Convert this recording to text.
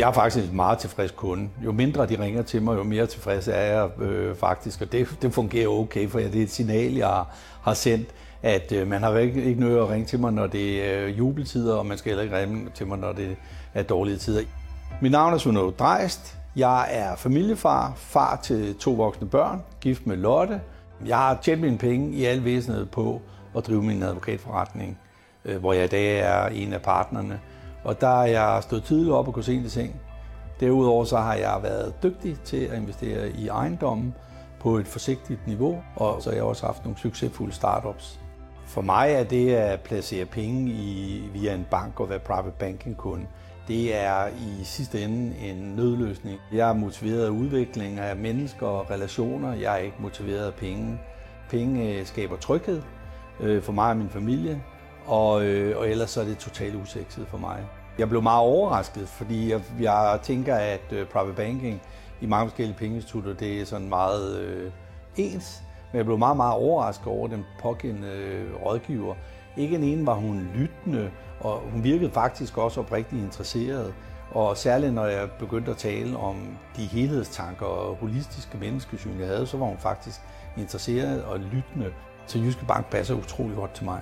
Jeg er faktisk en meget tilfreds kunde. Jo mindre de ringer til mig, jo mere tilfreds er jeg øh, faktisk. Og det, det fungerer okay, for det er et signal, jeg har sendt, at øh, man har ikke, ikke nødt at ringe til mig, når det er øh, jubeltider, og man skal heller ikke ringe til mig, når det er dårlige tider. Mit navn er Sunno Drejst. Jeg er familiefar, far til to voksne børn, gift med Lotte. Jeg har tjent mine penge i al væsenet på at drive min advokatforretning, øh, hvor jeg i dag er en af partnerne. Og der har jeg stået tidligt op og kunne se de ting. Derudover så har jeg været dygtig til at investere i ejendommen på et forsigtigt niveau, og så har jeg også haft nogle succesfulde startups. For mig er det at placere penge i, via en bank og være private banking kunde, det er i sidste ende en nødløsning. Jeg er motiveret af udvikling af mennesker og relationer. Jeg er ikke motiveret af penge. Penge øh, skaber tryghed øh, for mig og min familie, og, øh, og ellers er det totalt usekset for mig. Jeg blev meget overrasket, fordi jeg, jeg tænker, at øh, private banking i mange forskellige pengeinstitutter, det er sådan meget øh, ens. Men jeg blev meget, meget overrasket over den pågældende øh, rådgiver. Ikke en ene var hun lyttende, og hun virkede faktisk også oprigtigt interesseret. Og særligt når jeg begyndte at tale om de helhedstanker og holistiske menneskesyn, jeg havde, så var hun faktisk interesseret og lyttende. Så Jyske Bank passer utrolig godt til mig.